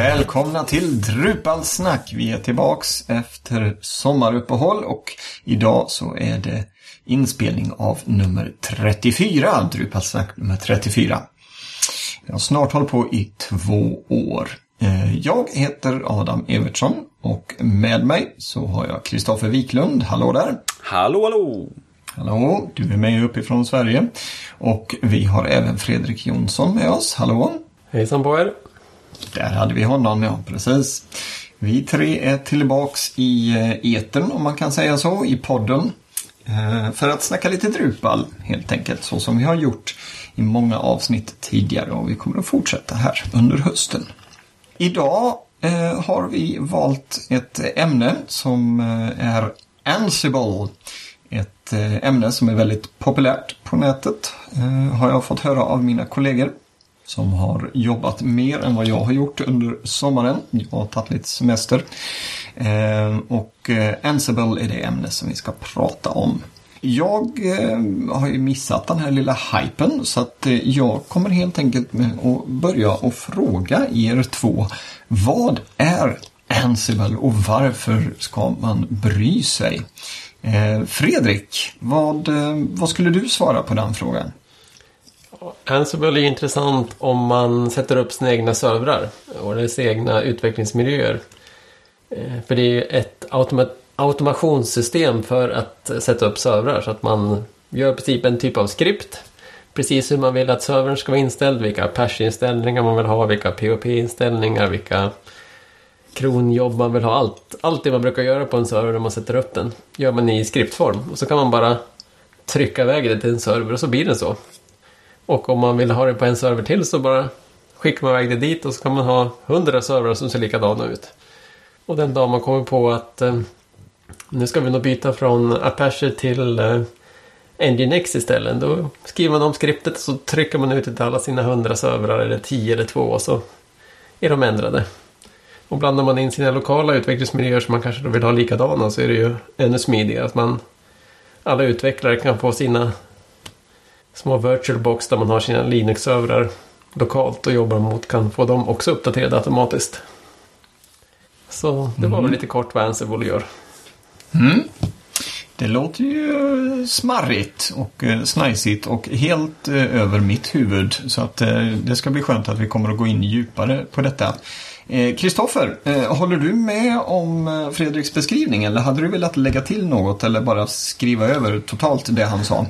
Välkomna till Drupalsnack. Vi är tillbaks efter sommaruppehåll och idag så är det inspelning av nummer 34, Drupalsnack nummer 34. Vi har snart hållit på i två år. Eh, jag heter Adam Evertsson och med mig så har jag Kristoffer Wiklund. Hallå där! Hallå, hallå! Hallå, du är med uppifrån Sverige. Och vi har även Fredrik Jonsson med oss. Hallå! Hejsan på er! Där hade vi honom, ja precis. Vi tre är tillbaks i eh, etern om man kan säga så, i podden. Eh, för att snacka lite Drupal helt enkelt, så som vi har gjort i många avsnitt tidigare och vi kommer att fortsätta här under hösten. Idag eh, har vi valt ett ämne som är Ansible. Ett ämne som är väldigt populärt på nätet har jag fått höra av mina kollegor som har jobbat mer än vad jag har gjort under sommaren. Jag har tagit lite semester. Ehm, och eh, Ansible är det ämne som vi ska prata om. Jag eh, har ju missat den här lilla hypen så att eh, jag kommer helt enkelt med att börja och fråga er två. Vad är Ansible och varför ska man bry sig? Fredrik, vad, vad skulle du svara på den frågan? Ansible är intressant om man sätter upp sina egna servrar och sina egna utvecklingsmiljöer. Eh, för det är ju ett automa automationssystem för att sätta upp servrar så att man gör i princip en typ av skript. Precis hur man vill att servern ska vara inställd, vilka Apache-inställningar man vill ha, vilka POP-inställningar, vilka kronjobb man vill ha. Allt, allt det man brukar göra på en server när man sätter upp den gör man i skriptform. Och så kan man bara trycka iväg det till en server och så blir den så. Och om man vill ha det på en server till så bara skickar man iväg det dit och så kan man ha hundra servrar som ser likadana ut. Och den dag man kommer på att eh, nu ska vi nog byta från Apache till eh, Nginx istället. Då skriver man om skriptet och så trycker man ut det till alla sina hundra servrar eller tio eller två och så är de ändrade. Och blandar man in sina lokala utvecklingsmiljöer som man kanske vill ha likadana så är det ju ännu smidigare att man alla utvecklare kan få sina små virtualbox där man har sina Linux-servrar lokalt och jobbar mot kan få dem också uppdaterade automatiskt. Så det var mm. väl lite kort vad Ansible gör. Mm. Det låter ju smarrigt och eh, snajsigt och helt eh, över mitt huvud. Så att eh, det ska bli skönt att vi kommer att gå in djupare på detta. Kristoffer, håller du med om Fredriks beskrivning eller hade du velat lägga till något eller bara skriva över totalt det han sa?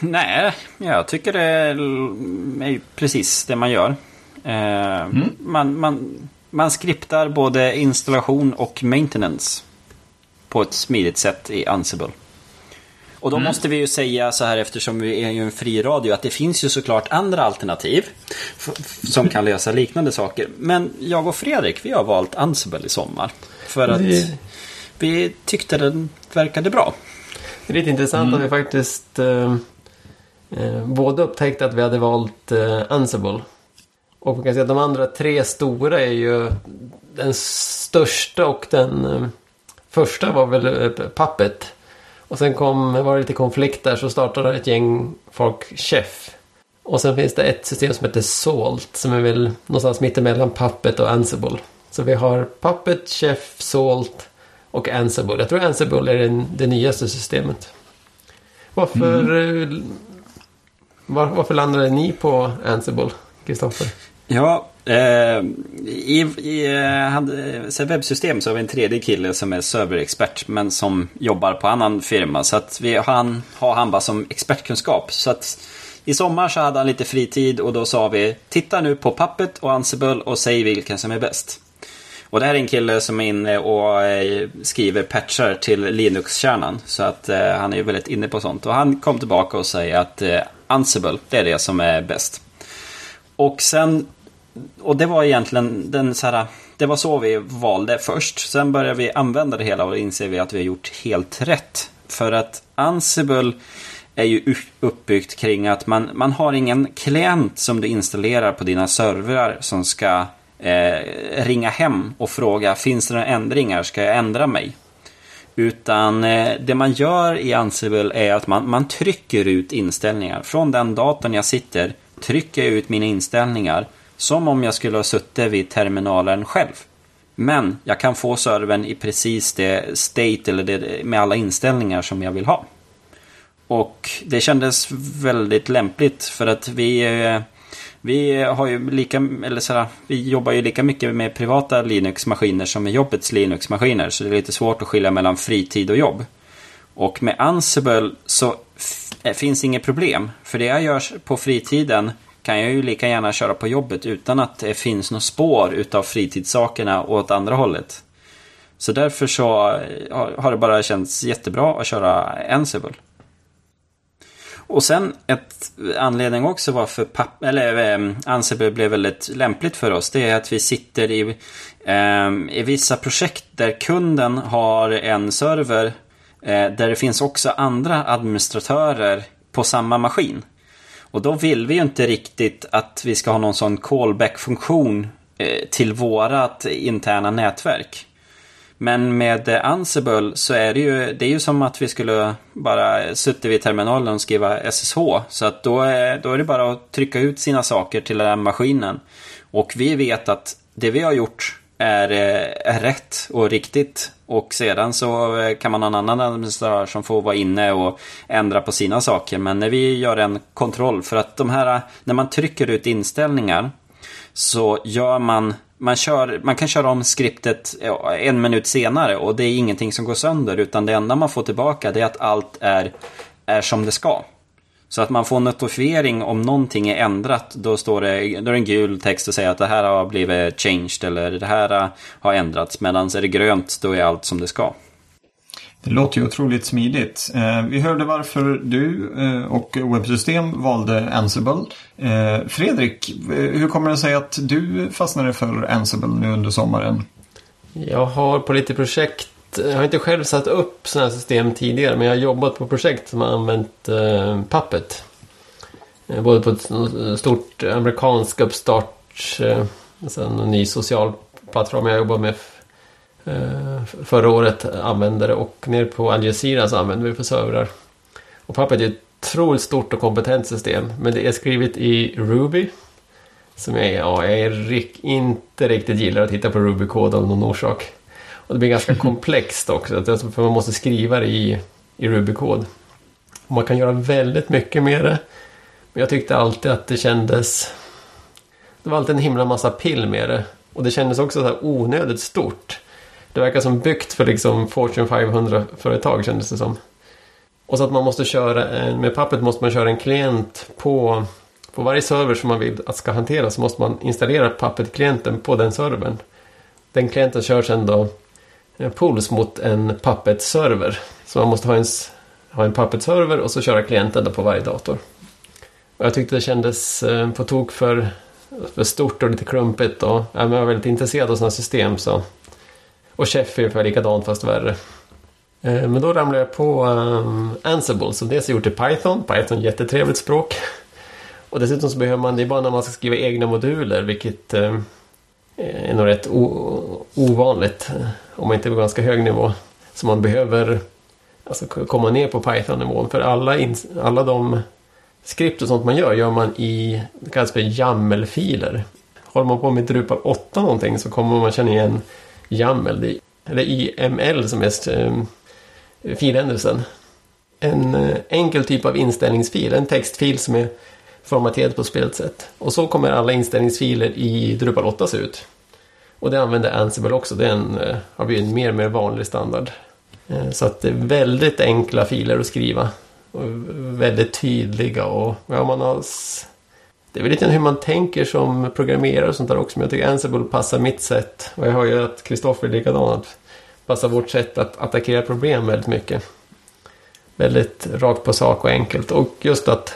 Nej, jag tycker det är precis det man gör. Eh, mm. man, man, man skriptar både installation och maintenance på ett smidigt sätt i Ansible. Och då mm. måste vi ju säga så här eftersom vi är ju en fri radio att det finns ju såklart andra alternativ som kan lösa liknande saker. Men jag och Fredrik vi har valt Ansible i sommar. För att vi, vi tyckte den verkade bra. Det är lite intressant mm. att vi faktiskt eh, eh, båda upptäckte att vi hade valt eh, Ansible. Och man kan säga att de andra tre stora är ju den största och den eh, första var väl eh, Puppet. Och sen kom, var det lite konflikt där så startade ett gäng folk Chef. Och sen finns det ett system som heter Salt som är väl någonstans mittemellan Puppet och Ansible. Så vi har Puppet, Chef, Salt och Ansible. Jag tror Ansible är den, det nyaste systemet. Varför mm. Var, varför landade ni på Ansible, Kristoffer? Ja, eh, i, i eh, webbsystem så har vi en tredje kille som är serverexpert men som jobbar på annan firma. Så att vi, han har han bara som expertkunskap. Så att i sommar så hade han lite fritid och då sa vi titta nu på Puppet och Ansible och säg vilken som är bäst. Och det här är en kille som är inne och eh, skriver patchar till Linux-kärnan. Så att eh, han är väldigt inne på sånt. Och han kom tillbaka och säger att eh, Ansible, det är det som är bäst. Och sen, och det var egentligen den så här, det var så vi valde först. Sen började vi använda det hela och då inser vi att vi har gjort helt rätt. För att Ansible är ju uppbyggt kring att man, man har ingen klient som du installerar på dina servrar som ska eh, ringa hem och fråga finns det några ändringar, ska jag ändra mig? Utan eh, det man gör i Ansible är att man, man trycker ut inställningar. Från den datorn jag sitter trycker jag ut mina inställningar Som om jag skulle ha suttit vid terminalen själv. Men jag kan få servern i precis det state eller det, med alla inställningar som jag vill ha. Och det kändes väldigt lämpligt för att vi eh, vi har ju lika, eller sådär, vi jobbar ju lika mycket med privata Linux-maskiner som med jobbets Linux-maskiner. Så det är lite svårt att skilja mellan fritid och jobb. Och med Ansible så finns inget problem. För det jag gör på fritiden kan jag ju lika gärna köra på jobbet utan att det finns något spår utav fritidssakerna åt andra hållet. Så därför så har det bara känts jättebra att köra Ansible. Och sen ett anledning också varför papp, eller, eh, blev väldigt lämpligt för oss. Det är att vi sitter i, eh, i vissa projekt där kunden har en server eh, där det finns också andra administratörer på samma maskin. Och då vill vi ju inte riktigt att vi ska ha någon sån callback-funktion eh, till vårat interna nätverk. Men med eh, Ansible så är det ju, det är ju som att vi skulle bara suttit vid terminalen och skriva SSH. Så att då är, då är det bara att trycka ut sina saker till den här maskinen. Och vi vet att det vi har gjort är, eh, är rätt och riktigt. Och sedan så eh, kan man ha en annan administratör som får vara inne och ändra på sina saker. Men när vi gör en kontroll, för att de här, när man trycker ut inställningar så gör man man, kör, man kan köra om skriptet en minut senare och det är ingenting som går sönder utan det enda man får tillbaka det är att allt är, är som det ska. Så att man får notifiering om någonting är ändrat. Då står det, då är det en gul text och säger att det här har blivit changed eller det här har ändrats. Medan är det grönt då är allt som det ska. Det låter ju otroligt smidigt. Eh, vi hörde varför du eh, och webbsystem valde Ansible. Eh, Fredrik, hur kommer det sig att du fastnade för Ansible nu under sommaren? Jag har på lite projekt, jag har inte själv satt upp sådana här system tidigare, men jag har jobbat på projekt som har använt Puppet. Både på ett stort amerikansk uppstart, sen alltså en ny social plattform jag jobbar med förra året använde det och nere på Al Jazeera så använder vi för servrar. Och Puppet är ett otroligt stort och kompetent system. Men det är skrivet i Ruby. Som jag, ja, jag är inte riktigt gillar att titta på Ruby-kod av någon orsak. Och det blir ganska komplext också. För man måste skriva det i, i Ruby-kod. Man kan göra väldigt mycket med det. Men jag tyckte alltid att det kändes... Det var alltid en himla massa pill med det. Och det kändes också så här onödigt stort. Det verkar som byggt för liksom Fortune 500-företag kändes det som. Och så att man måste köra, med Puppet måste man köra en klient på, på varje server som man vill att ska hanteras så måste man installera Puppet-klienten på den servern. Den klienten kör sedan då pools mot en Puppet-server. Så man måste ha en, ha en Puppet-server och så köra klienten då på varje dator. Och jag tyckte det kändes eh, på tok för, för stort och lite klumpigt och jag var väldigt intresserad av sådana system så och Chef är ungefär likadant fast värre. Eh, men då ramlade jag på um, Ansible som dels är gjort i Python. Python är ett jättetrevligt språk. Och dessutom så behöver man det bara när man ska skriva egna moduler vilket um, är nog rätt ovanligt om man inte är på ganska hög nivå. Så man behöver alltså, komma ner på Python-nivån för alla, alla de skript och sånt man gör gör man i det kallas för YAML-filer. Håller man på med Drupal 8 någonting så kommer man känna igen YAML, eller YML som är ehm, filändelsen. En eh, enkel typ av inställningsfil, en textfil som är formaterad på spelet sätt. Och så kommer alla inställningsfiler i Drupal 8 se ut. Och det använder Ansible också, det är en, eh, har blivit en mer och mer vanlig standard. Eh, så att det är väldigt enkla filer att skriva. Och väldigt tydliga och ja, man har det är väl lite hur man tänker som programmerare och sånt där också. Men jag tycker Ansible passar mitt sätt. Och jag hör ju att Kristoffer är likadant. Passar vårt sätt att attackera problem väldigt mycket. Väldigt rakt på sak och enkelt. Och just att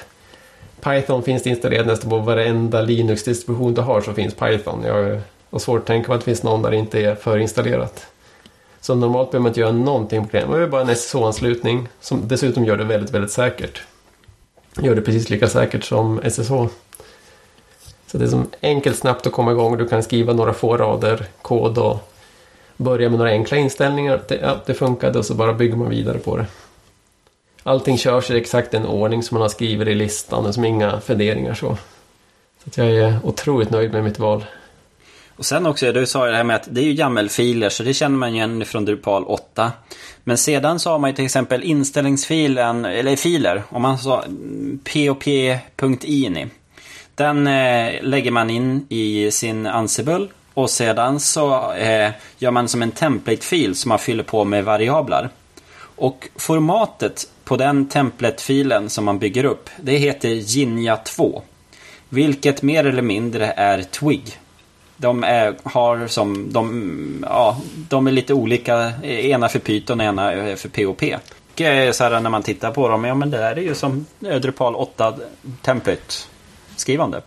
Python finns installerat nästan på varenda Linux-distribution du har så finns Python. Jag har svårt att tänka mig att det finns någon där det inte är förinstallerat. Så normalt behöver man inte göra någonting på det. Man behöver bara en SSH-anslutning som dessutom gör det väldigt, väldigt säkert. Gör det precis lika säkert som SSH. Så det är som enkelt snabbt att komma igång. Du kan skriva några få rader kod och börja med några enkla inställningar. Det, ja, det funkade och så bara bygger man vidare på det. Allting körs i exakt den ordning som man har skrivit i listan. Som inga funderingar så. Så jag är otroligt nöjd med mitt val. Och sen också, du sa det här med att det är ju YAML-filer, så det känner man igen från Drupal 8. Men sedan så har man ju till exempel inställningsfilen, eller filer, om man sa pop.ini. Den eh, lägger man in i sin Ansible och sedan så eh, gör man som en template-fil som man fyller på med variabler. Och formatet på den template-filen som man bygger upp, det heter Ginja 2. Vilket mer eller mindre är Twig. De är, har som, de, ja, de är lite olika, ena för Python och ena för POP. Och eh, så här, när man tittar på dem, ja men det där är ju som Drupal 8 template skrivande.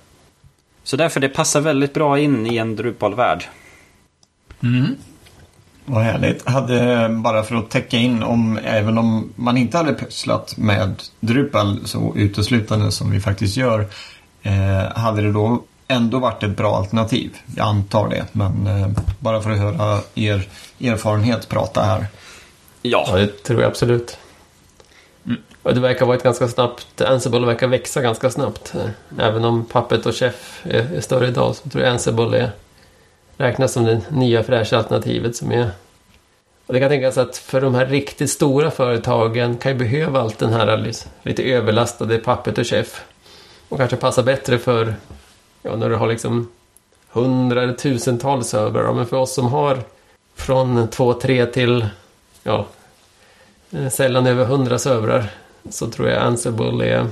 Så därför det passar väldigt bra in i en Drupal-värld. Mm. Vad härligt. Hade, bara för att täcka in om, även om man inte hade pysslat med Drupal så uteslutande som vi faktiskt gör, eh, hade det då ändå varit ett bra alternativ? Jag antar det, men eh, bara för att höra er erfarenhet prata här. Ja, ja det tror jag absolut. Och det verkar vara ett ganska snabbt, Ansible verkar växa ganska snabbt. Även om Puppet och Chef är, är större idag så tror jag Ansible är, räknas som det nya fräscha alternativet som är och det kan tänkas att för de här riktigt stora företagen kan ju behöva allt den här lite överlastade Puppet och Chef. Och kanske passar bättre för ja, när du har liksom hundra eller tusentals servrar. Men för oss som har från två, tre till ja, eh, sällan över hundra servrar så tror jag Ansible är...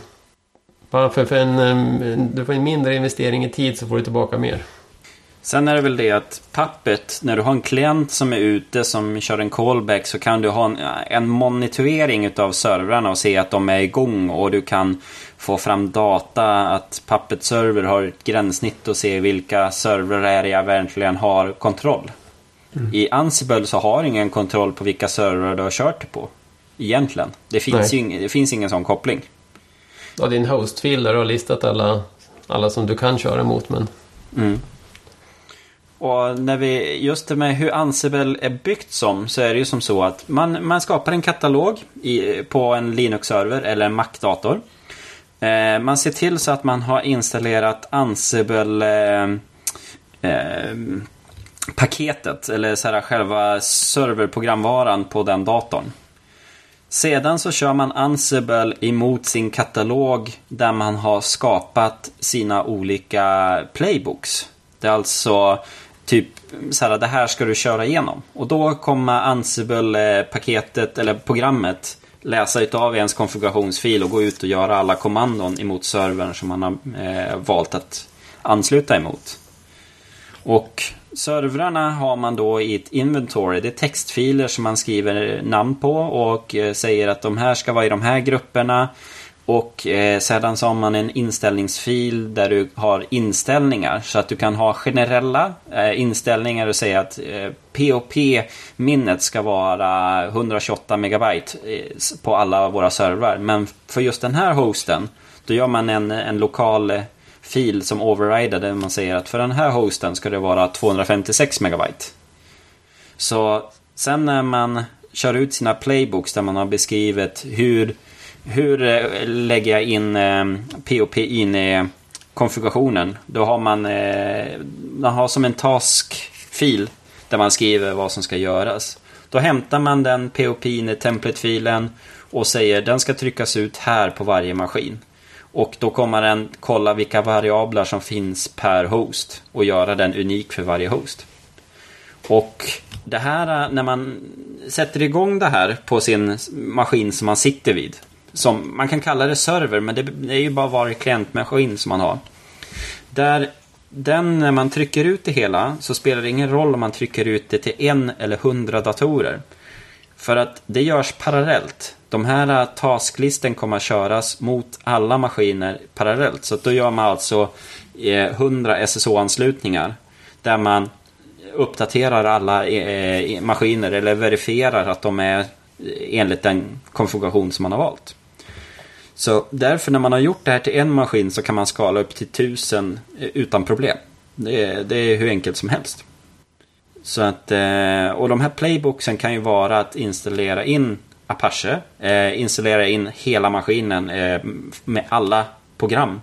För, för en, du får en mindre investering i tid så får du tillbaka mer. Sen är det väl det att pappet, när du har en klient som är ute som kör en callback så kan du ha en, en monitorering utav servrarna och se att de är igång och du kan få fram data att pappet server har ett gränssnitt och se vilka servrar är jag verkligen har kontroll. Mm. I Ansible så har ingen kontroll på vilka servrar du har kört på. Egentligen. Det finns, ju ing, det finns ingen sån koppling. Ja, din hostfil där du har listat alla, alla som du kan köra mot men... Mm. Och när vi, just det med hur Ansible är byggt som så är det ju som så att man, man skapar en katalog i, på en Linux-server eller en Mac-dator. Eh, man ser till så att man har installerat Ansible eh, eh, paketet eller så här, själva serverprogramvaran på den datorn. Sedan så kör man Ansible emot sin katalog där man har skapat sina olika playbooks. Det är alltså typ så här, det här ska du köra igenom. Och då kommer Ansible-paketet eller programmet läsa utav ens konfigurationsfil och gå ut och göra alla kommandon emot servern som man har eh, valt att ansluta emot. Och servrarna har man då i ett inventory. Det är textfiler som man skriver namn på och eh, säger att de här ska vara i de här grupperna. Och eh, sedan så har man en inställningsfil där du har inställningar så att du kan ha generella eh, inställningar och säga att eh, POP-minnet ska vara 128 megabyte eh, på alla våra servrar. Men för just den här hosten då gör man en, en lokal eh, fil som overrider där man säger att för den här hosten ska det vara 256 megabyte. Så sen när man kör ut sina playbooks där man har beskrivit hur hur eh, lägger jag in eh, POP in i konfigurationen? Då har man, eh, man har som en taskfil där man skriver vad som ska göras. Då hämtar man den POP in i template-filen och säger den ska tryckas ut här på varje maskin. Och då kommer den kolla vilka variabler som finns per host och göra den unik för varje host. Och det här eh, när man sätter igång det här på sin maskin som man sitter vid som, man kan kalla det server, men det, är ju bara varje klientmaskin som man har. Där den, när man trycker ut det hela så spelar det ingen roll om man trycker ut det till en eller hundra datorer. För att det görs parallellt. De här äh, tasklisten kommer att köras mot alla maskiner parallellt. Så då gör man alltså eh, 100 SSO-anslutningar. Där man uppdaterar alla eh, maskiner eller verifierar att de är eh, enligt den konfiguration som man har valt. Så därför när man har gjort det här till en maskin så kan man skala upp till tusen utan problem. Det är, det är hur enkelt som helst. Så att, och de här playboxen kan ju vara att installera in Apache, eh, installera in hela maskinen eh, med alla program.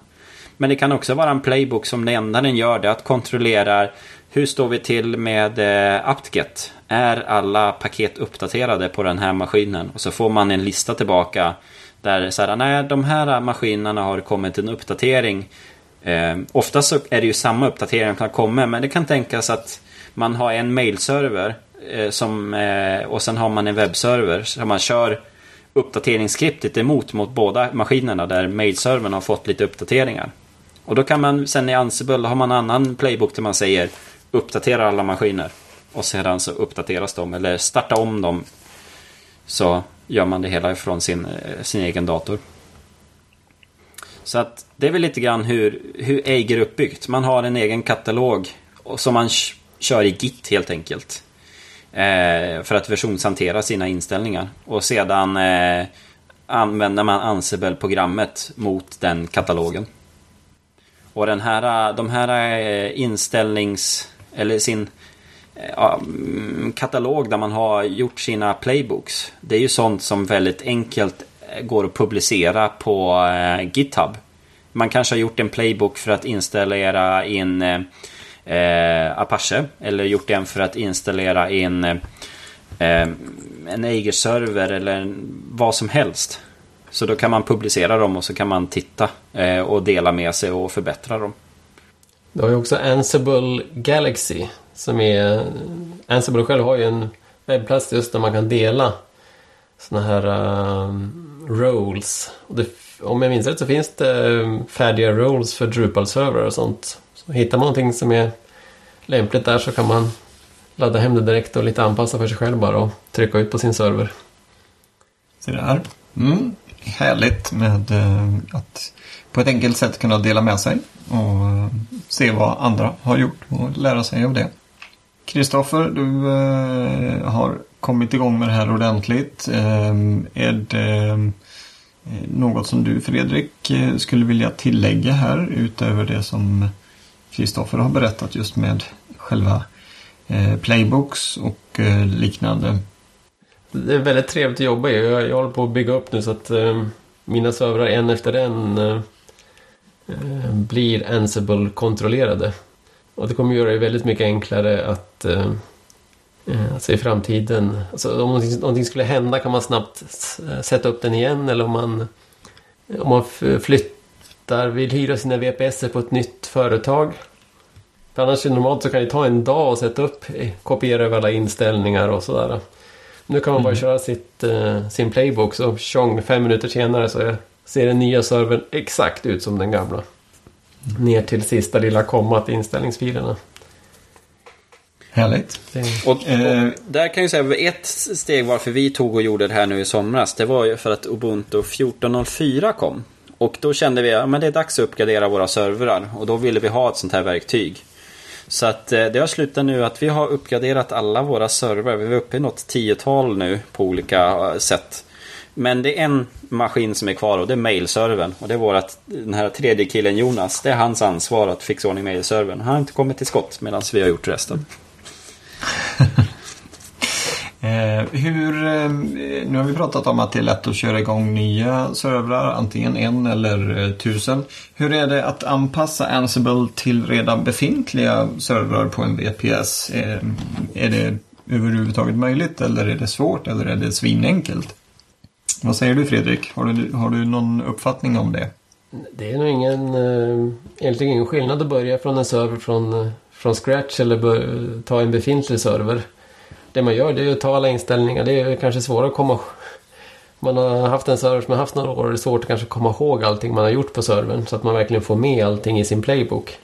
Men det kan också vara en playbook som det enda den gör det är att kontrollera hur står vi till med eh, apt-get? Är alla paket uppdaterade på den här maskinen? Och så får man en lista tillbaka där så här, nej, de här maskinerna har kommit en uppdatering. Eh, oftast så är det ju samma uppdatering som kommer, men det kan tänkas att man har en mailserver Eh, som, eh, och sen har man en webbserver. Så man kör uppdateringsskriptet emot mot båda maskinerna där mailservern har fått lite uppdateringar. Och då kan man sen i Ansible har man en annan playbook där man säger uppdatera alla maskiner. Och sedan så uppdateras de eller starta om dem. Så gör man det hela ifrån sin, eh, sin egen dator. Så att det är väl lite grann hur, hur Eiger är uppbyggt. Man har en egen katalog som man kör i Git helt enkelt. Eh, för att versionshantera sina inställningar. Och sedan eh, använder man Ansible-programmet mot den katalogen. Och den här, eh, de här eh, inställnings... Eller sin eh, ja, mm, katalog där man har gjort sina playbooks. Det är ju sånt som väldigt enkelt går att publicera på eh, GitHub. Man kanske har gjort en playbook för att installera in eh, Apache eller gjort en för att installera in eh, en Eiger-server eller vad som helst. Så då kan man publicera dem och så kan man titta eh, och dela med sig och förbättra dem. Du har ju också Ansible Galaxy som är... Ansible själv har ju en webbplats just där man kan dela sådana här um, roles. Det, om jag minns rätt så finns det eh, färdiga roles för Drupal-servrar och sånt. Så hittar man någonting som är lämpligt där så kan man ladda hem det direkt och lite anpassa för sig själv bara och trycka ut på sin server. Se där. Mm. Härligt med eh, att på ett enkelt sätt kunna dela med sig och eh, se vad andra har gjort och lära sig av det. Kristoffer, du eh, har kommit igång med det här ordentligt. är det något som du Fredrik skulle vilja tillägga här utöver det som Kristoffer har berättat just med själva eh, playbooks och eh, liknande? Det är väldigt trevligt att jobba i. Jag, jag håller på att bygga upp nu så att eh, mina servrar en efter en eh, eh blir Ansible-kontrollerade. Och det kommer göra det väldigt mycket enklare att eh, alltså i framtiden, alltså om någonting, någonting, skulle hända kan man snabbt sätta upp den igen eller om man, om man flyttar, vill hyra sina VPS på ett nytt företag. För annars normalt så kan det ta en dag att sätta upp, kopiera över alla inställningar och sådär. Nu kan man bara mm. köra sitt, uh, sin playbook så tjong, fem minuter senare så ser den nya servern exakt ut som den gamla. Mm. Ner till sista lilla kommat i inställningsfilerna. Härligt. Och, och, eh. där kan jag säga ett steg varför vi tog och gjorde det här nu i somras. Det var ju för att Ubuntu 14.04 kom. Och då kände vi att ja, det är dags att uppgradera våra servrar. Och då ville vi ha ett sånt här verktyg. Så att eh, det har slutat nu att vi har uppgraderat alla våra servrar. Vi är uppe i något tiotal nu på olika eh, sätt. Men det är en maskin som är kvar och det är mailservern. Och det är vårat, den här tredje killen Jonas. Det är hans ansvar att fixa ordning mailservern. Han har inte kommit till skott medan vi har gjort resten. Eh, hur, eh, nu har vi pratat om att det är lätt att köra igång nya servrar, antingen en eller eh, tusen. Hur är det att anpassa Ansible till redan befintliga servrar på en VPS? Eh, är det överhuvudtaget möjligt eller är det svårt eller är det svinenkelt? Vad säger du Fredrik? Har du, har du någon uppfattning om det? Det är nog ingen, eh, egentligen ingen skillnad att börja från en server från, eh, från scratch eller ta en befintlig server det man gör det är att ta alla inställningar. Det är kanske svårare att komma man har haft en server som har haft några år och det är svårt att kanske komma ihåg allting man har gjort på servern så att man verkligen får med allting i sin playbook.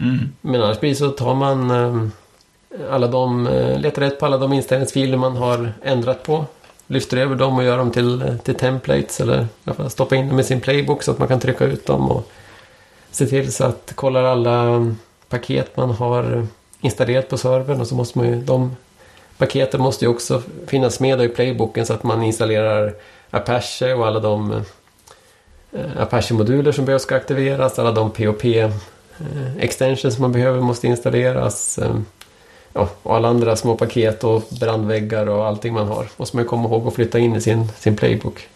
Mm. Men annars blir så tar man eh, alla de, eh, letar rätt på alla de inställningsfiler man har ändrat på. Lyfter över dem och gör dem till, till templates eller stoppar in dem i sin playbook så att man kan trycka ut dem och se till så att kollar alla paket man har installerat på servern och så måste man ju de Paketen måste ju också finnas med i playbooken så att man installerar Apache och alla de eh, Apache-moduler som behövs ska aktiveras. Alla de POP-extensions eh, som man behöver måste installeras. Eh, ja, och alla andra små paket och brandväggar och allting man har måste man komma ihåg att flytta in i sin, sin playbook.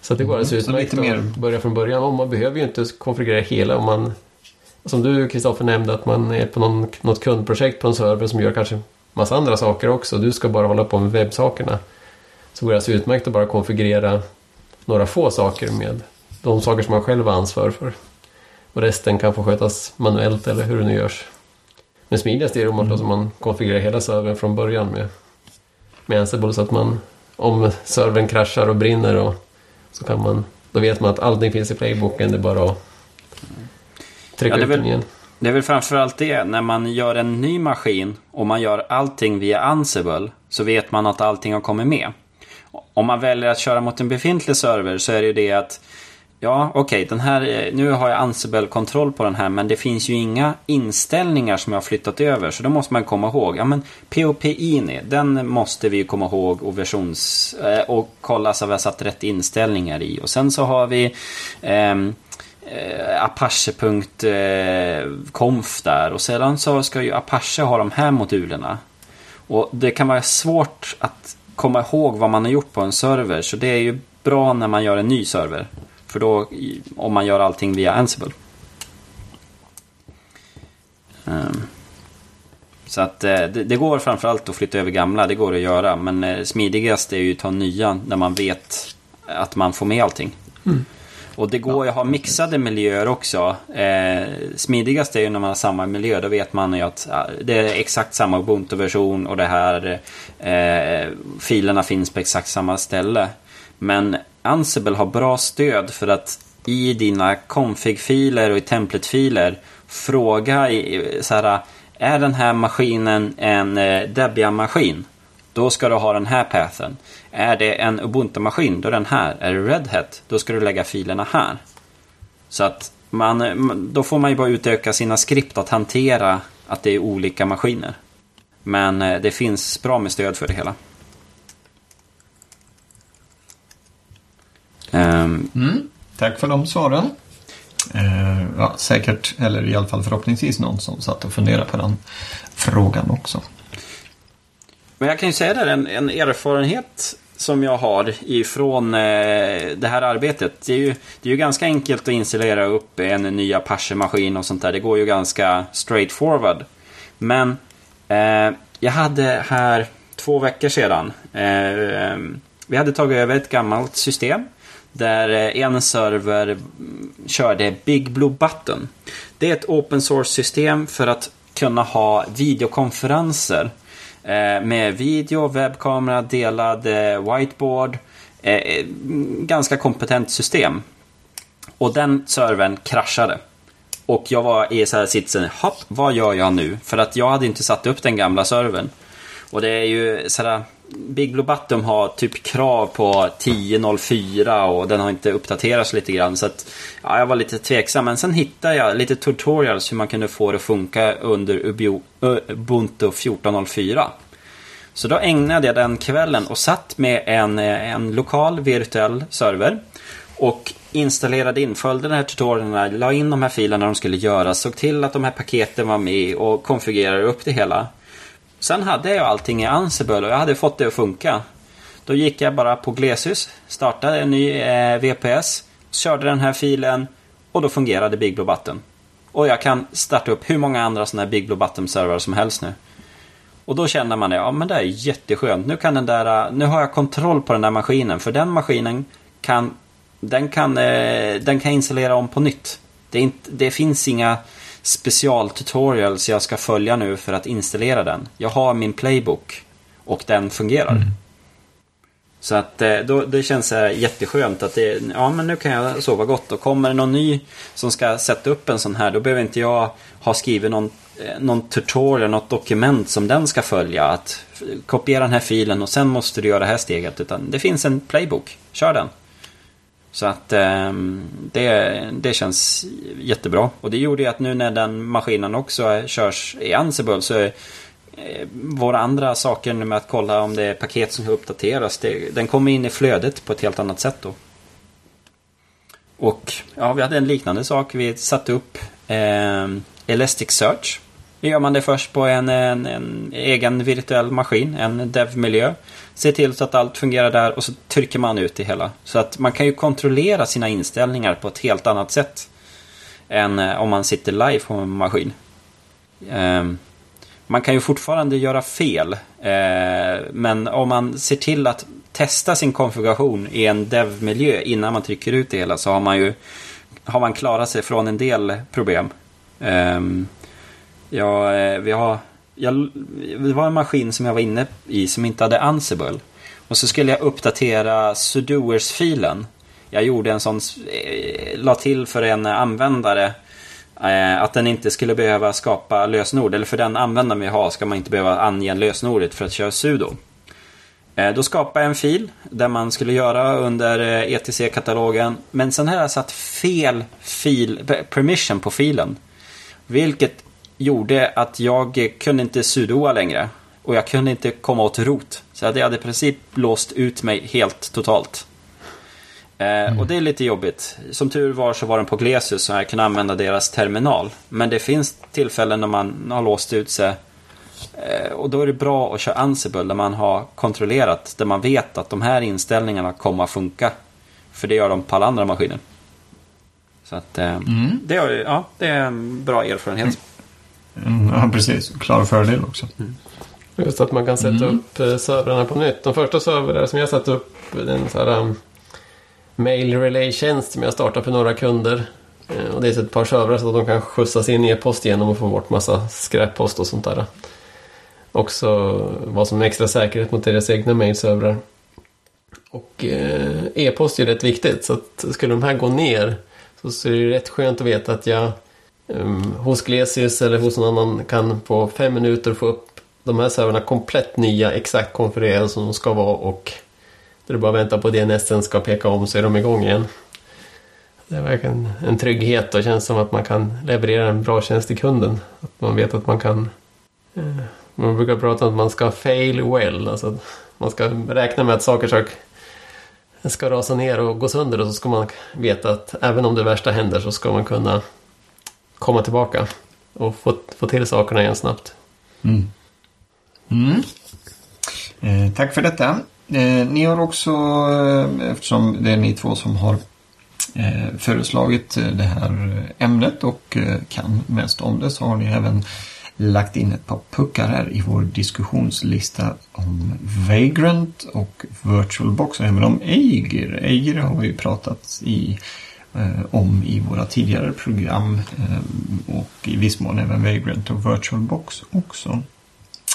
Så det går alldeles Mm, utmärkt lite mer- att börja från början. Och man behöver ju inte konfigurera hela om man... Som du Kristoffer nämnde att man är på någon, något kundprojekt på en server som gör kanske massa andra saker också. Du ska bara hålla på med webbsakerna. Så går det alltså utmärkt att bara konfigurera några få saker med de saker som man själv har ansvar för. Och resten kan få skötas manuellt eller hur det nu görs. Men smidigast är det om man, mm. man konfigurerar hela servern från början med, med Ansible så att man om servern kraschar och brinner och så kan man då vet man att allting finns i playboken. Det är bara att trycka Ja, det ut den igen. Det är väl framförallt det, när man gör en ny maskin och man gör allting via Ansible så vet man att allting har kommit med. Om man väljer att köra mot en befintlig server så är det ju det att Ja, okej, den här, eh, nu har jag Ansible-kontroll på den här men det finns ju inga inställningar som jag har flyttat över. Så då måste man komma ihåg, ja men POP-INI, den måste vi ju komma ihåg och versions... Eh, och kolla så vi har satt rätt inställningar i. Och sen så har vi eh, eh, Apache.conf eh, där och sedan så ska ju Apache ha de här modulerna. Och det kan vara svårt att komma ihåg vad man har gjort på en server så det är ju bra när man gör en ny server. För då, om man gör allting via Ansible. Ehm, så att eh, det, det går framförallt att flytta över gamla, det går att göra. Men eh, smidigast är ju att ta nya när man vet att man får med allting. Mm. Och det går ju att ha mixade miljöer också. Eh, smidigast är ju när man har samma miljö. Då vet man ju att det är exakt samma Ubuntu-version och det här eh, filerna finns på exakt samma ställe. Men Ansible har bra stöd för att i dina config-filer och i template-filer fråga i, så här, är den här maskinen en eh, Debian-maskin? Då ska du ha den här pathen. Är det en Ubuntu-maskin, då är den här. Är det Red Hat, då ska du lägga filerna här. Så att man, då får man ju bara utöka sina skript att hantera att det är olika maskiner. Men eh, det finns bra med stöd för det hela. Ehm, Mm. Tack för de svaren. Eh, ja, säkert, eller i alla fall förhoppningsvis någon som satt och funderade på den frågan också. Men jag kan ju säga där en, en erfarenhet som jag har ifrån eh, det här arbetet. Det är, ju, det är ju ganska enkelt att installera upp en ny Apache-maskin och sånt där. Det går ju ganska straight forward. Men eh, jag hade här två veckor sedan. Eh, vi hade tagit över ett gammalt system. Där eh, en server körde Big Blue Button. Det är ett open source-system för att kunna ha videokonferenser. Eh, med video, webbkamera, delad eh, whiteboard. Eh, ganska kompetent system. Och den servern kraschade. Och jag var i så här sitsen, hopp, vad gör jag nu? För att jag hade inte satt upp den gamla servern. Och det är ju sådär, Big Blue Button har typ krav på 10.04 och den har inte uppdaterats lite grann. Så att, ja, jag var lite tveksam. Men sen hittade jag lite tutorials hur man kunde få det att funka under Ubuntu 14.04. Så då ägnade jag den kvällen och satt med en, eh, en lokal virtuell server. Och installerade in, följde de här tutorialerna, la in de här filerna de skulle göra, såg till att de här paketen var med och konfigurerade upp det hela. Sen hade jag allting i Ansible och jag hade fått det att funka. Då gick jag bara på GleSYS, startade en ny eh, VPS, körde den här filen och då fungerade Big Blue Button. Och jag kan starta upp hur många andra sådana här Big Blue Button-servrar som helst nu. Och då känner man det, ja men det är jätteskönt. Nu, kan den där, eh, nu har jag kontroll på den där maskinen. För den maskinen kan, den kan, eh, den kan installera om på nytt. Det, är inte, det finns inga specialtutorials jag ska följa nu för att installera den. Jag har min playbook och den fungerar. Så att eh, då, det känns eh, jätteskönt att det, ja men nu kan jag sova gott. Och kommer det någon ny som ska sätta upp en sån här, då behöver inte jag ha skrivit någon, eh, någon tutorial, något dokument som den ska följa. Att kopiera den här filen och sen måste du göra det här steget. Utan det finns en playbook, kör den. Så att eh, det, det känns jättebra. Och det gjorde ju att nu när den maskinen också körs i Ansible så är eh, våra andra saker med att kolla om det är paket som ska uppdateras. Det, den kommer in i flödet på ett helt annat sätt då. Och ja, vi hade en liknande sak. Vi satte upp eh, Elasticsearch gör man det först på en, en, en egen virtuell maskin, en dev-miljö. Se till så att allt fungerar där och så trycker man ut det hela. Så att man kan ju kontrollera sina inställningar på ett helt annat sätt än eh, om man sitter live på en maskin. Ehm, man kan ju fortfarande göra fel. Eh, men om man ser till att testa sin konfiguration i en dev-miljö innan man trycker ut det hela så har man ju har man klarat sig från en del problem. Ehm, ja, eh, vi har, jag, det var en maskin som jag var inne i som inte hade Ansible. Och så skulle jag uppdatera sudoers-filen. Jag gjorde en sån, eh, la till för en användare Eh, att den inte skulle behöva skapa lösenord, eller för den användaren vi har ska man inte behöva ange lösenordet för att köra sudo. Eh, då skapade jag en fil där man skulle göra under eh, ETC-katalogen. Men sen har jag satt fel fil, permission på filen. Vilket gjorde att jag kunde inte sudoa längre. Och jag kunde inte komma åt rot. Så jag hade i princip låst ut mig helt totalt. Mm. Och det är lite jobbigt. Som tur var så var den på Glesius så jag kunde använda deras terminal. Men det finns tillfällen när man har låst ut sig. Eh, och då är det bra att köra Ansible där man har kontrollerat, där man vet att de här inställningarna kommer att funka. För det gör de på alla andra maskiner. Så att eh, mm. det, är, ja, det är en bra erfarenhet. Mm, ja, precis. Klar fördel också. Mm. Just att man kan sätta mm. upp servrarna på nytt. De första servrarna som jag satte upp, den så här, um, mail relay-tjänst som jag startar för några kunder. Eh, och det är ett par servrar så att de kan skjutsa sin e-post igenom och få bort massa skräppost och sånt där. Också vad som är extra säkerhet mot deras egna mailservrar. Och eh, e-post är rätt viktigt så att skulle de här gå ner så är det rätt skönt att veta att jag Ehm, hos Glesius eller hos någon annan kan på fem minuter få upp de här servrarna komplett nya, exakt konfigurerade som de ska vara och där du bara väntar på DNSen ska peka om så är de igång igen. Det är verkligen en trygghet och känns som att man kan leverera en bra tjänst till kunden. Att man vet att man kan... Eh, man brukar prata om att man ska fail well. Alltså att man ska räkna med att saker ska, ska rasa ner och gå sönder och så ska man veta att även om det värsta händer så ska man kunna komma tillbaka och få, få till sakerna igen snabbt. Mm. Mm. Eh, tack för detta. Eh, ni har också, eh, eftersom det är ni två som har eh, föreslagit eh, det här ämnet och eh, kan mest om det så har ni även lagt in ett par puckar här i vår diskussionslista om Vagrant och VirtualBox och även om Eiger. Eiger har vi ju pratat i, Eh, om i våra tidigare program eh, och i viss mån även Vagrant och VirtualBox också.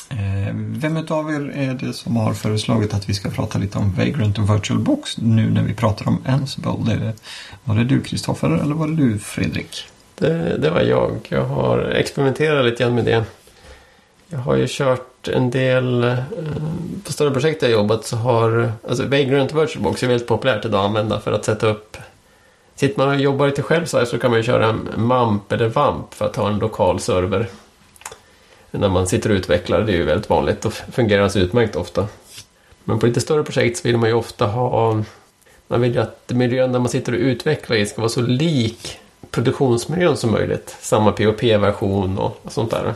Eh, vem av er är det som har föreslagit att vi ska prata lite om Vagrant och VirtualBox nu när vi pratar om Ansible? Det, var det du Kristoffer eller var det du Fredrik? Det, det, var jag. Jag har experimenterat lite grann med det. Jag har ju kört en del eh, på större projekt jag jobbat så har alltså Vagrant och VirtualBox är väldigt populärt idag att använda för att sätta upp Sitter man och jobbar lite själv så, här, så kan man ju köra en MAMP eller VAMP för att ha en lokal server när man sitter och utvecklar. Det är ju väldigt vanligt och fungerar alltså utmärkt ofta. Men på lite större projekt så vill man ju ofta ha... Man vill ju att miljön där man sitter och utvecklar i ska vara så lik produktionsmiljön som möjligt. Samma POP-version och sånt där.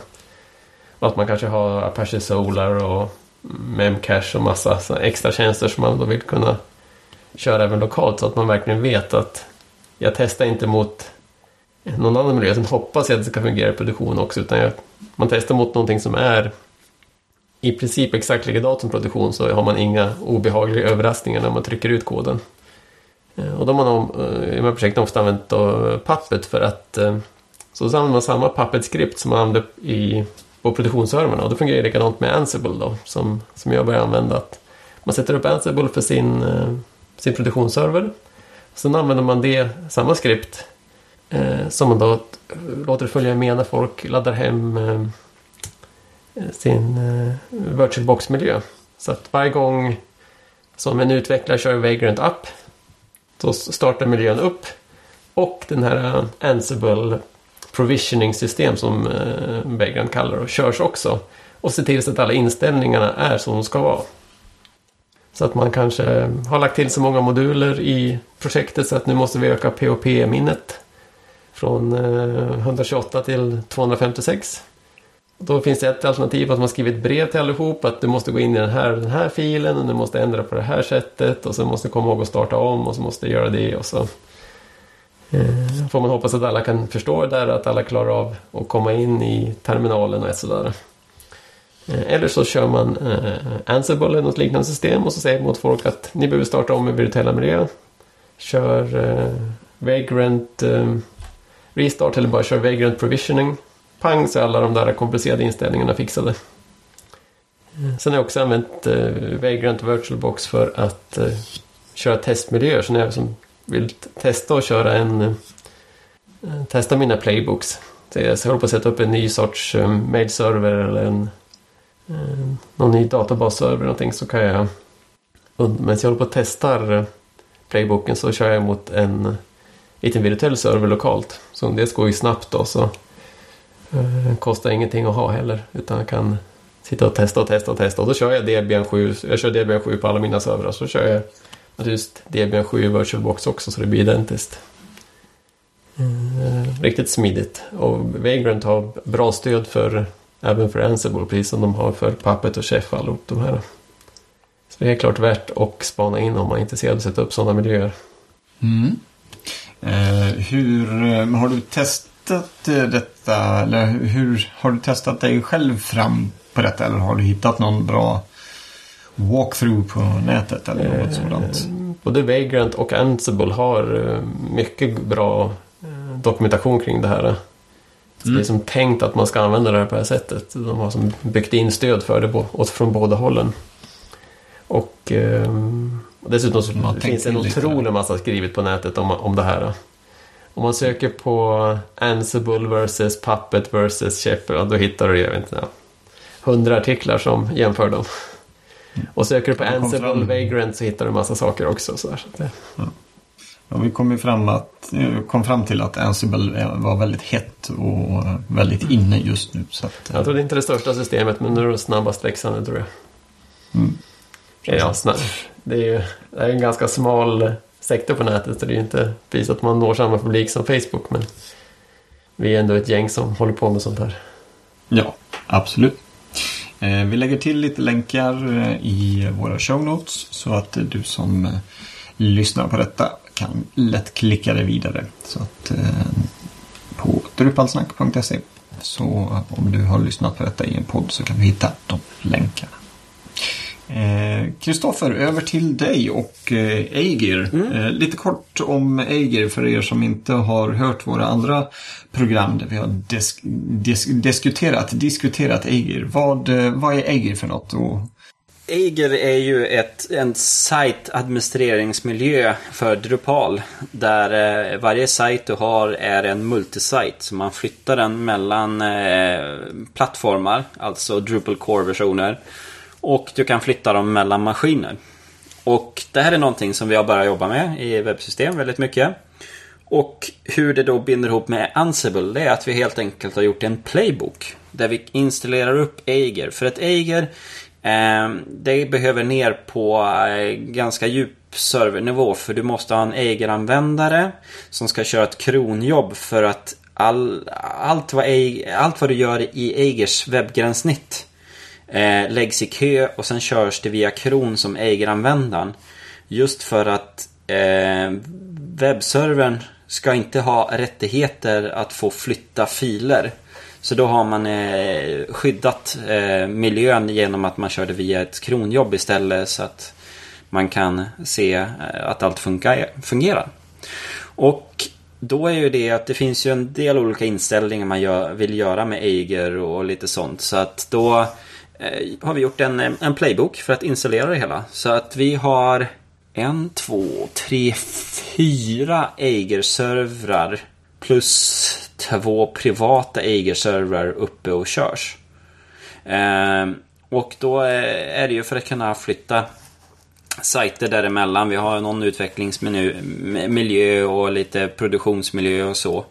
Och att man kanske har Apache Solar och Memcache och massa extra tjänster som man då vill kunna köra även lokalt så att man verkligen vet att jag testar inte mot någon annan miljö. Sen hoppas jag att det ska fungera i produktion också. Utan jag, man testar mot någonting som är i princip exakt likadant som produktion så har man inga obehagliga överraskningar när man trycker ut koden. Eh, och då har man eh, i de här projekten ofta använt eh, då Puppet för att så använder man samma Puppet-skript som man använder i, på produktionsservrarna och det fungerar likadant med Ansible då som, som jag börjar använda. Att man sätter upp Ansible för sin, sin produktionsserver. Sen använder man det, samma skript Eh, som man då låter följa med när folk laddar hem eh, sin eh, VirtualBox-miljö. Så att varje gång som en utvecklare kör Vagrant App då startar miljön upp och den här eh, Ansible Provisioning system som eh, Vagrant kallar det körs också. Och ser till så att alla inställningarna är som de ska vara. Så att man kanske har lagt till så många moduler i projektet så att nu måste vi öka POP-minnet från eh, 128 till 256. Då finns det ett alternativ att man skriver ett brev till allihop att du måste gå in i den här, den här filen och du måste ändra på det här sättet och så måste du komma ihåg att starta om och så måste du göra det och så eh, får man hoppas att alla kan förstå det där och att alla klarar av att komma in i terminalen och sådär. Eh, eller så kör man eh, Ansible eller något liknande system och så säger mot folk att ni behöver starta om i virtuella miljö. Kör eh, Vagrant eh, Restart eller bara kör Vagrant Provisioning pang så är alla de där komplicerade inställningarna fixade. Eh, sen har jag också använt eh, Vagrant VirtualBox för att eh, köra testmiljöer. Så när jag som vill testa och köra en... Eh, testa mina playbooks. Så jag håller på att sätta upp en ny sorts eh, mailserver eller en... Eh, någon ny databasserver eller någonting så kan jag... Medan jag håller på och testar eh, playbooken så kör jag mot en liten virtuell server lokalt. Så det går ju snabbt då så Eh, kostar ingenting att ha heller. Utan jag kan sitta och testa och testa och testa. Och då kör jag Debian 7. Jag kör Debian 7 på alla mina servrar. Så kör jag naturligtvis Debian 7 i VirtualBox också så det blir identiskt. Mm. riktigt smidigt. Och Vagrant har bra stöd för även för Ansible precis som de har för Puppet och Chef allihop de här. Så det är klart värt att spana in om man är intresserad av att sätta upp sådana miljöer. Mm. Eh, hur eh, har du testat eh, detta? Eller hur har du testat dig själv fram på detta? Eller har du hittat någon bra walkthrough på nätet eller något eh, sådant? Både Vagrant och Ansible har mycket bra dokumentation kring det här. Mm. Det är som tänkt att man ska använda det här på det här sättet. De har som byggt in stöd för det från båda hållen. Och, och dessutom så finns det en otrolig massa skrivet på nätet om, om det här. Om man söker på Ansible vs Puppet vs Shepherd, då hittar du, jag vet inte, hundra artiklar som jämför dem. Och söker du på Ansible. Vagrant så hittar du massa saker också. Så, där, så det... ja. Ja, vi kom, fram att, kom fram till att Ansible var väldigt hett och väldigt inne just nu. Så att, jag tror det är inte det största systemet men det är det snabbast växande tror jag. Mm. Ja, snabb. Det är ju det är en ganska smal sektor på nätet så det är ju inte precis att man når samma publik som Facebook men vi är ändå ett gäng som håller på med sånt här. Ja, absolut. Eh, vi lägger till lite länkar eh, i våra show notes så att du som eh, lyssnar på detta kan lätt klicka dig vidare. Så att på drupalsnack.se så om du har lyssnat på detta i en podd så kan du hitta de länkarna. Eh, Kristoffer, eh, över till dig och eh, Eigir. Mm. Eh, lite kort om Eigir för er som inte har hört våra andra program där vi har disk, disk, diskuterat, diskuterat Eigir. Vad, eh, vad är Eigir för något? Och... Eiger är ju ett, en sajtadministreringsmiljö för Drupal. Där eh, varje sajt du har är en multisite. Så man flyttar den mellan eh, plattformar, alltså Drupal Core-versioner. Och du kan flytta dem mellan maskiner. Och det här är någonting som vi har börjat jobba med i webbsystem väldigt mycket. Och hur det då binder ihop med Ansible, det är att vi helt enkelt har gjort en playbook. Där vi installerar upp Eiger. För ett Eiger, Ehm, det behöver ner på eh, ganska djup servernivå. För du måste ha en Eiger-användare som ska köra ett kronjobb för att all, allt, vad, allt vad du gör i Eigers webbgränssnitt eh, läggs i kö och sen körs det via kron som ägaranvändaren. Just för att eh, webbservern ska inte ha rättigheter att få flytta filer. Så då har man eh, skyddat eh, miljön genom att man körde via ett kronjobb istället så att man kan se eh, att allt funkar, fungerar. Och då är ju det att det finns ju en del olika inställningar man gör, vill göra med Eiger och lite sånt. Så att då Eh, har vi gjort en, eh, en playbook för att installera det hela. Så att vi har en, två, tre, fyra Eiger-servrar plus två privata Eiger-servrar uppe och körs. Ehm, och då eh, är det ju för att kunna flytta sajter däremellan. Vi har någon utvecklingsmiljö och lite produktionsmiljö och så.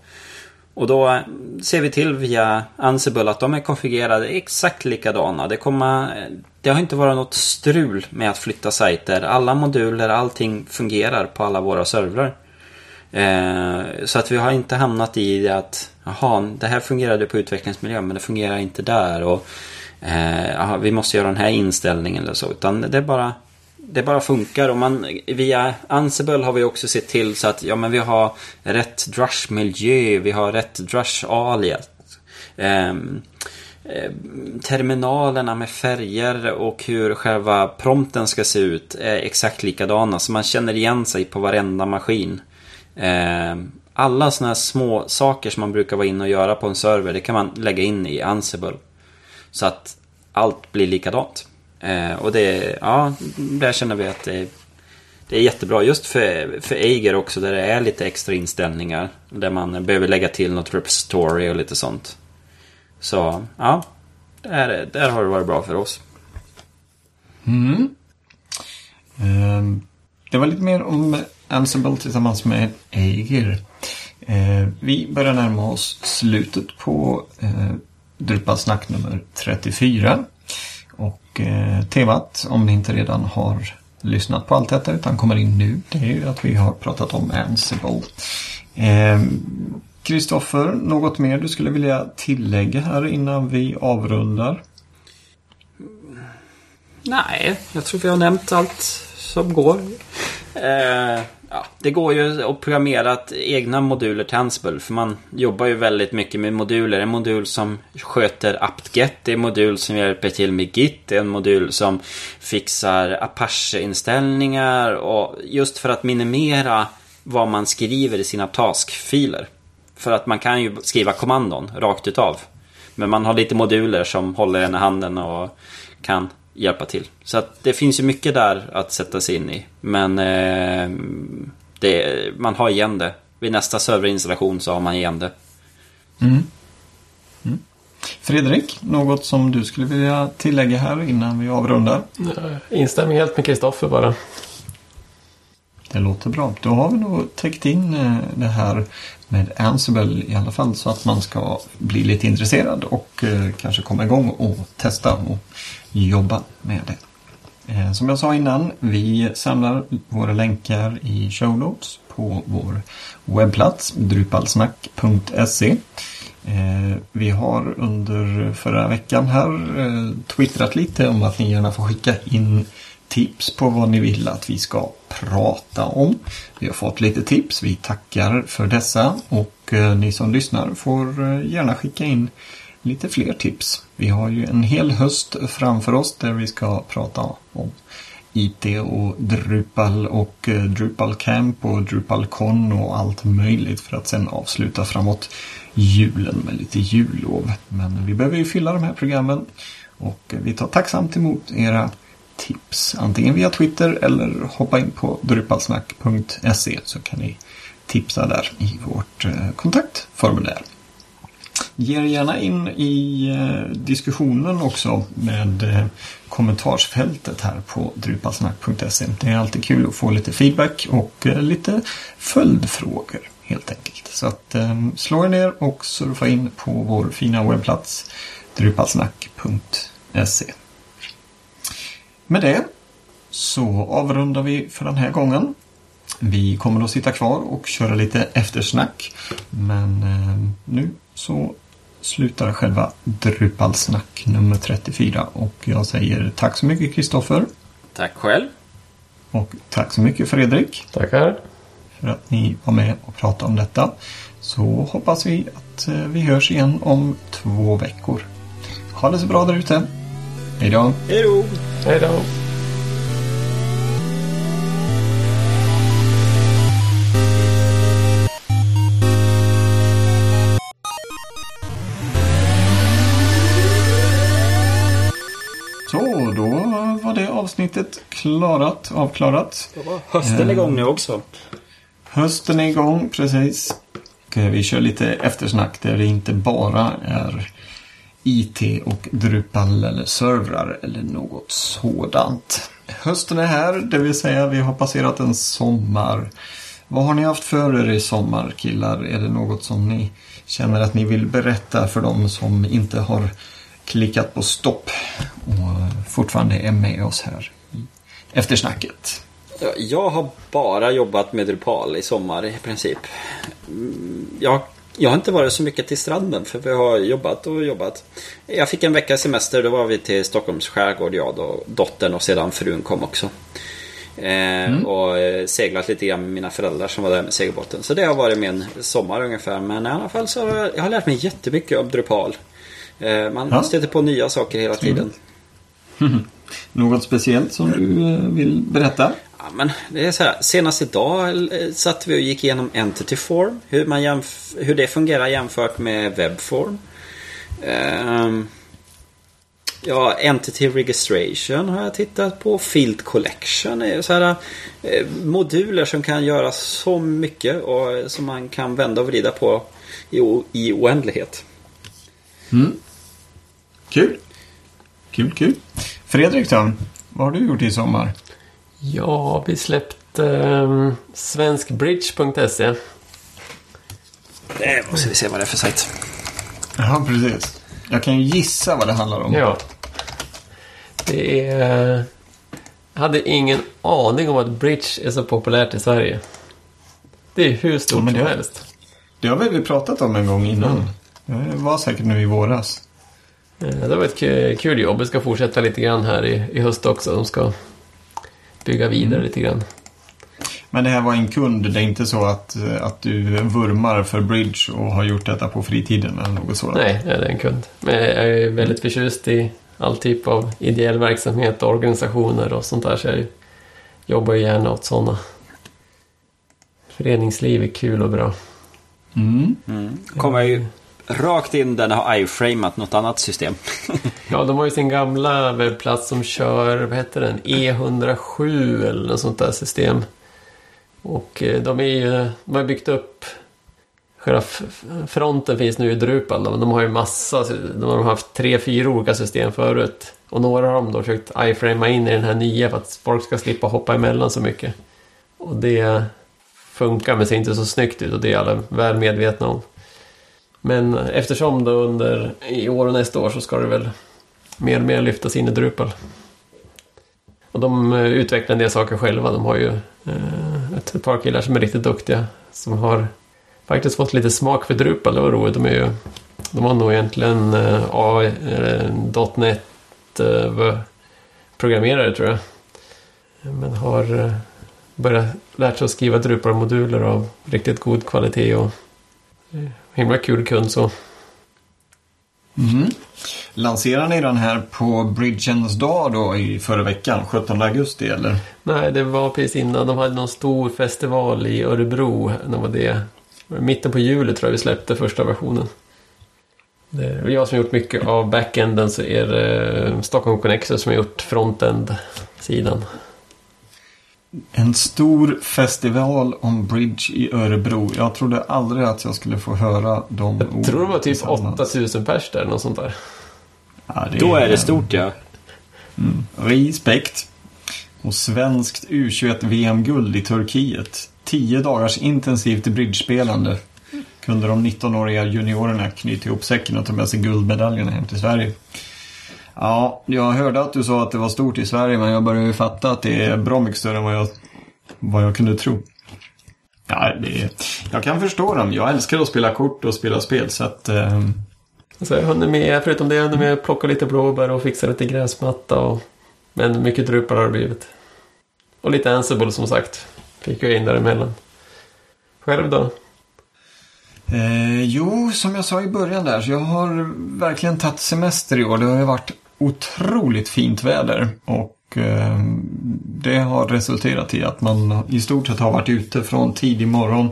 Och då eh, ser vi till via Ansible att de är konfigurerade exakt likadana. Det, kommer, eh, det har inte varit något strul med att flytta sajter. Alla moduler, allting fungerar på alla våra servrar. Eh, så att vi har inte hamnat i det att jaha, det här fungerade på utvecklingsmiljön men det fungerar inte där. Och eh, aha, vi måste göra den här inställningen eller så. Utan det är bara det bara funkar och man, via Ansible har vi också sett till så att ja, men vi har rätt drush-miljö, vi har rätt drush-alias. Um, ehm, eh, terminalerna med färger och hur själva prompten ska se ut är exakt likadana. Så man känner igen sig på varenda maskin. Ehm, alla sådana här små saker som man brukar vara inne och göra på en server, det kan man lägga in i Ansible. Så att allt blir likadant. Eh, och det, ja, där känner vi att det, det är jättebra. Just för, för Eiger också, där det är lite extra inställningar. Där man behöver lägga till något repository och lite sånt. Så, ja. Där, där har det varit bra för oss. Mm. Ehm, det var lite mer om Ansible tillsammans med Eiger. Eh, vi börjar närma oss slutet på eh, Drupalsnack nummer 34. Och eh, temat, om ni inte redan har lyssnat på allt detta utan kommer in nu, det är ju att vi har pratat om Ansible. Eh, Kristoffer, eh, något mer du skulle vilja tillägga här innan vi avrundar? Nej, jag tror vi har nämnt allt som går. Eh, Ja, det går ju att programmera egna moduler till Ansible för man jobbar ju väldigt mycket med moduler. En modul som sköter apt-get, det är en modul som hjälper till med Git, det är en modul som fixar Apache-inställningar och just för att minimera vad man skriver i sina taskfiler. För att man kan ju skriva kommandon rakt utav. Men man har lite moduler som håller en i handen och kan hjälpa till. Så att det finns ju mycket där att sätta sig in i. Men eh, det, man har igen det. Vid nästa serverinstallation så har man igen det. Mm. Mm. Fredrik, något som du skulle vilja tillägga här innan vi avrundar? Instämmer helt med Kristoffer bara. Det låter bra. Då har vi nog täckt in eh, det här med Ansible i alla fall så att man ska bli lite intresserad och eh, kanske komma igång och testa och jobba med det. Eh, som jag sa innan, vi samlar våra länkar i show notes på vår webbplats drupalsnack.se. Eh, vi har under förra veckan här eh, twittrat lite om att ni gärna får skicka in tips på vad ni vill att vi ska prata om. Vi har fått lite tips. Vi tackar för dessa och ni som lyssnar får gärna skicka in lite fler tips. Vi har ju en hel höst framför oss där vi ska prata om IT och Drupal och eh, Drupal Camp och Drupal Con och allt möjligt för att sen avsluta framåt julen med lite jullov. Men vi behöver ju fylla de här programmen och vi tar tacksamt emot era tips. Antingen via Twitter eller hoppa in på drupalsnack.se så kan ni tipsa där i vårt eh, kontaktformulär. Ge er gärna in i eh, diskussionen också med eh, kommentarsfältet här på drupalsnack.se. Det är alltid kul att få lite feedback och eh, lite följdfrågor helt enkelt. Så att slå er ner och surfa in på vår fina webbplats drupalsnack.se. Med det så avrundar vi för den här gången. Vi kommer att sitta kvar och köra lite eftersnack. Men nu så slutar själva Drupalsnack nummer 34 och jag säger tack så mycket Kristoffer. Tack själv. Och tack så mycket Fredrik. Tackar. För att ni var med och pratade om detta. Så hoppas vi att eh, vi hörs igen om två veckor. Ha det så bra där ute. Hej då. Hej då. Hej då. Avsnittet klarat, avklarat. Var hösten igång nu också. Hösten är igång, precis. Vi kör lite eftersnack där det inte bara är IT och Drupal eller servrar eller något sådant. Hösten är här, det vill säga vi har passerat en sommar. Vad har ni haft för er i sommar killar? Är det något som ni känner att ni vill berätta för dem som inte har klickat på stopp och fortfarande är med oss här i eftersnacket? Jag har bara jobbat med Drupal i sommar i princip. Jag jag har inte varit så mycket till stranden för vi har jobbat och jobbat. Jag fick en veckas semester, då var vi till Stockholms skärgård, jag och dottern och sedan frun kom också. Eh, mm. Och eh, seglat lite grann med mina föräldrar som var där med segelbåten. Så det har varit min sommar ungefär. Men i alla fall så har jag, jag har lärt mig jättemycket om Drupal. Eh, man ja. stöter på nya saker hela tiden. Mm. Något speciellt som du vill berätta? Ja, men det är så här, senast idag satt vi och gick igenom Entity Form. Hur, man jämf hur det fungerar jämfört med Webform. Um, Ja, Entity Registration har jag tittat på. Field Collection är så här eh, moduler som kan göra så mycket och som man kan vända och vrida på i, i oändlighet. Mm. Kul. Kul, kul. Fredrik då? Vad har du gjort i sommar? Ja, vi släppte eh, svenskbridge.se. Det måste vi se vad det är för sajt. Ja, precis. Jag kan ju gissa vad det handlar om. Ja. Det är... Jag hade ingen aning om att bridge är så populärt i Sverige. Det är hur stort ja, det, som helst. Det har vi pratat om en gång innan. Mm. Det var säkert nu i våras. Det var ett kul jobb. Vi ska fortsätta lite grann här i, i höst också. De ska bygga vidare mm. lite grann. Men det här var en kund, det är inte så att, att du vurmar för Bridge och har gjort detta på fritiden eller något sådant? Nej, det är en kund. Men jag är väldigt förtjust i all typ av ideell verksamhet och organisationer och sånt där. Så jag jobbar ju gärna åt sådana. Föreningsliv är kul och bra. Mm. Mm. Kommer ju rakt in där har iframat något annat system. ja, de har ju sin gamla webbplats som kör, vad heter den, E107 eller något sånt där system. Och eh, de är ju, de har byggt upp Själva fronten finns nu i Drupal men de har ju massa, de har haft tre, fyra olika system förut. Och några har de då försökt iframa in i den här nya för att folk ska slippa hoppa emellan så mycket. Och det funkar men ser inte så snyggt ut och det är alla väl medvetna om. Men eftersom då under i år och nästa år så ska det väl mer och mer lyftas in i Drupal. Och de eh, utvecklar en del saker själva. De har ju eh, ett par killar som är riktigt duktiga. Som har faktiskt fått lite smak för Drupal. Det var roligt. De, är ju, de har nog egentligen eh, uh, AI.NET programmerare tror jag. Men har börjat lärt sig att skriva Drupal-moduler av riktigt god kvalitet och himla kul kund så. Mm. Lanserar ni den här på Bridgens dag då i förra veckan, 17 augusti eller? Nej, det var precis innan. De hade någon stor festival i Örebro. Det var det Mitten på juli tror jag vi släppte första versionen. Det är jag som gjort mycket av backenden så är det Stockholm Connector som har gjort frontend-sidan. En stor festival om bridge i Örebro. Jag trodde aldrig att jag skulle få höra de Jag tror det var typ 8000 pers där, något sånt där. Ja, är Då är det stort ja. Mm. Respekt. Och svenskt U21-VM-guld i Turkiet tio dagars intensivt bridgespelande kunde de 19-åriga juniorerna knyta ihop säcken och ta med sig guldmedaljerna hem till Sverige. Ja, jag hörde att du sa att det var stort i Sverige men jag börjar ju fatta att det är bra mycket större än vad jag, vad jag kunde tro. Ja, det är, jag kan förstå dem. Jag älskar att spela kort och spela spel så att... Eh... Så jag hunnit med, förutom det, jag hunnit med plocka lite blåbär och fixa lite gräsmatta och... Men mycket drupar har det blivit. Och lite Ansible som sagt. Fick jag in däremellan. Själv då? Eh, jo, som jag sa i början där, så jag har verkligen tagit semester i år. Det har ju varit otroligt fint väder och eh, det har resulterat i att man i stort sett har varit ute från tidig morgon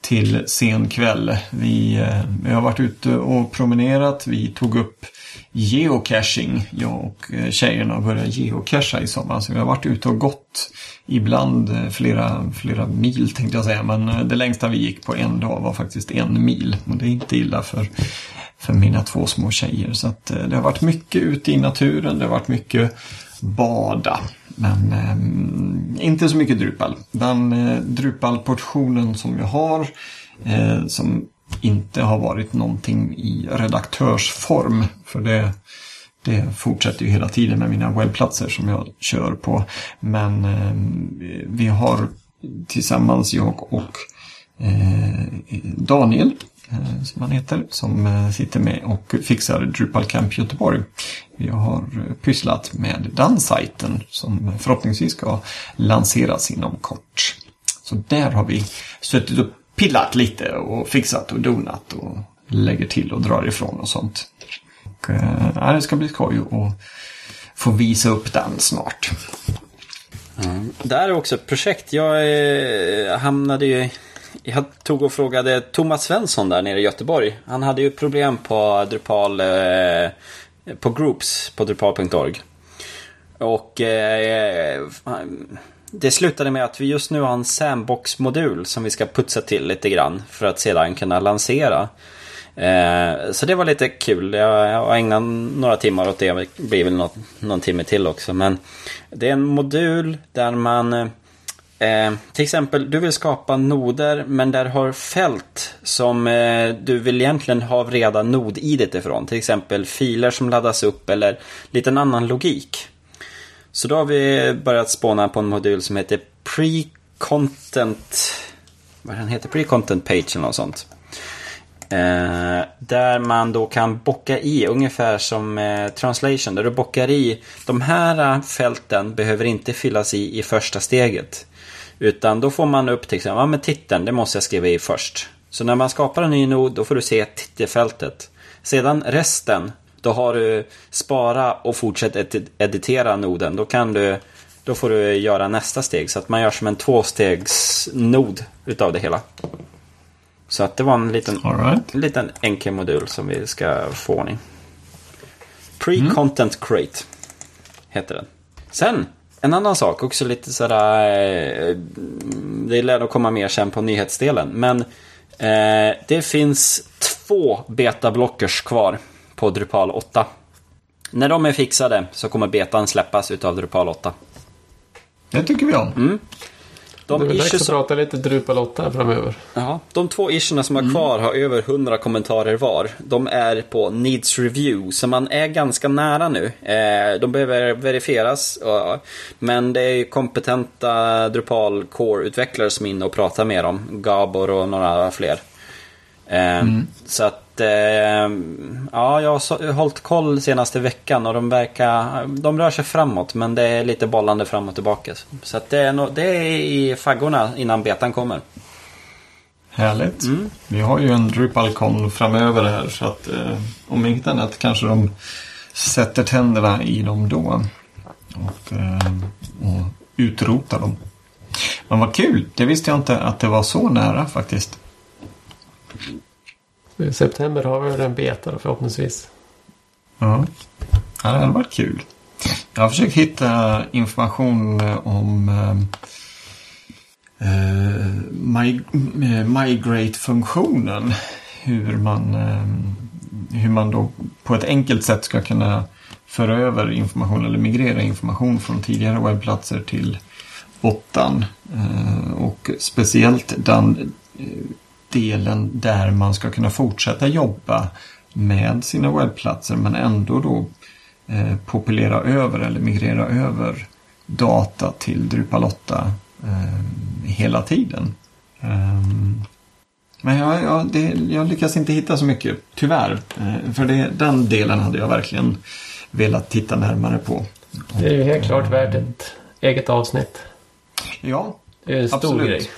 till sen kväll. Vi, eh, vi har varit ute och promenerat. Vi tog upp geocaching. Jag och eh, tjejerna började geocacha i sommar. Så vi har varit ute och gått ibland eh, flera, flera mil tänkte jag säga. Men eh, det längsta vi gick på en dag var faktiskt en mil. Och det är inte illa för, för mina två små tjejer. Så att eh, det har varit mycket ute i naturen. Det har varit mycket bada. Men eh, inte så mycket Drupal. Den eh, Drupal-portionen som jag har eh, som inte har varit någonting i redaktörsform. För det, det fortsätter ju hela tiden med mina webbplatser som jag kör på. Men eh, vi har tillsammans, jag och eh, Daniel Eh, som han heter, som eh, sitter med och fixar Drupal Camp Göteborg. Vi har eh, pysslat med den sajten som förhoppningsvis ska lanseras inom kort. Så där har vi suttit och pillat lite och fixat och donat och lägger till och drar ifrån och sånt. Och, äh, det ska bli skoj att få visa upp den snart. Mm. här är också ett projekt. Jag eh, hamnade ju... Jag tog och frågade Thomas Svensson där nere i Göteborg. Han hade ju problem på Drupal... Eh, på Groups på drupal.org. Och eh, det slutade med att vi just nu har en sandbox-modul som vi ska putsa till lite grann för att sedan kunna lansera. Eh, så det var lite kul. Jag har ägnat några timmar åt det. Det blir väl något, någon timme till också. Men det är en modul där man eh, eh, till exempel, du vill skapa noder men där har fält som eh, du vill egentligen ha reda nod-idet ifrån. Till exempel filer som laddas upp eller lite annan logik. Så då har vi börjat spåna på en modul som heter Pre-Content Vad den heter? Pre-Content Page eller något sånt. Eh, där man då kan bocka i, ungefär som eh, translation, där du bockar i de här eh, fälten behöver inte fyllas i i första steget. Utan då får man upp till exempel, ja men titeln, det måste jag skriva i först. Så när man skapar en ny nod, då får du se titelfältet. Sedan resten, då har du spara och fortsätt ed editera noden. Då kan du, då får du göra nästa steg. Så att man gör som en tvåstegsnod utav det hela. Så att det var en liten, right. en liten enkel modul som vi ska få ordning. Pre-content mm. crate heter den. Sen, en annan sak, också lite sådär... Eh, det lär nog komma mer sen på nyhetsdelen. Men eh, det finns två betablockers kvar på Drupal 8. När de är fixade så kommer betan släppas utav Drupal 8. Det tycker vi om. Mm. De det är dags att prata lite Drupal 8 framöver. Ja, de två issuerna som är mm. kvar har över 100 kommentarer var. De är på Needs Review, så man är ganska nära nu. Eh, de behöver verifieras, men det är kompetenta Drupal Core-utvecklare som är inne och pratar med dem. Gabor och några fler. Eh, mm. Så att eh, ja, jag har hållit koll senaste veckan och de verkar, de rör sig framåt men det är lite bollande fram och tillbaka. Så att det, är no, det är i faggorna innan betan kommer. Härligt. Mm. Vi har ju en DrupalCon framöver här så att eh, om inget annat kanske de sätter tänderna i dem då. Och, eh, och utrotar dem. Men vad kul! Det visste jag inte att det var så nära faktiskt. I september har vi en beta förhoppningsvis. Ja. ja, det hade varit kul. Jag har försökt hitta information eh, om eh, eh, mig, eh, migrate-funktionen. Hur man, eh, hur man då på ett enkelt sätt ska kunna föra över information eller migrera information från tidigare webbplatser till åttan. Eh, och speciellt den eh, delen där man ska kunna fortsätta jobba med sina webbplatser men ändå då eh, populera över eller migrera över data till Drupal 8 eh, hela tiden. Um, men jag, jag, det, jag, lyckas inte hitta så mycket, tyvärr. Eh, för det, den delen hade jag verkligen velat titta närmare på. Det är ju helt klart värt ett eget avsnitt. Ja, Det är en stor absolut. grej.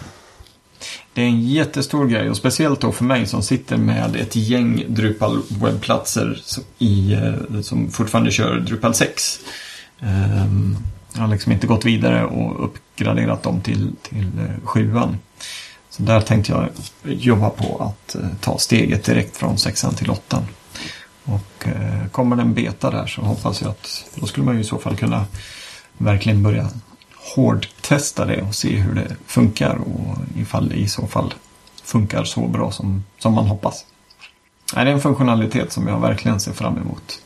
Det är en jättestor grej och speciellt då för mig som sitter med ett gäng Drupal webbplatser i, eh, som fortfarande kör Drupal 6. Ehm, jag har liksom inte gått vidare och uppgraderat dem till, till eh, 7. Så där tänkte jag jobba på att eh, ta steget direkt från 6 till 8 Och kommer det en beta där så hoppas jag att då skulle man ju i så fall kunna verkligen börja hårdtesta det och se hur det funkar och ifall det i så fall funkar så bra som, som man hoppas. Det är en funktionalitet som jag verkligen ser fram emot.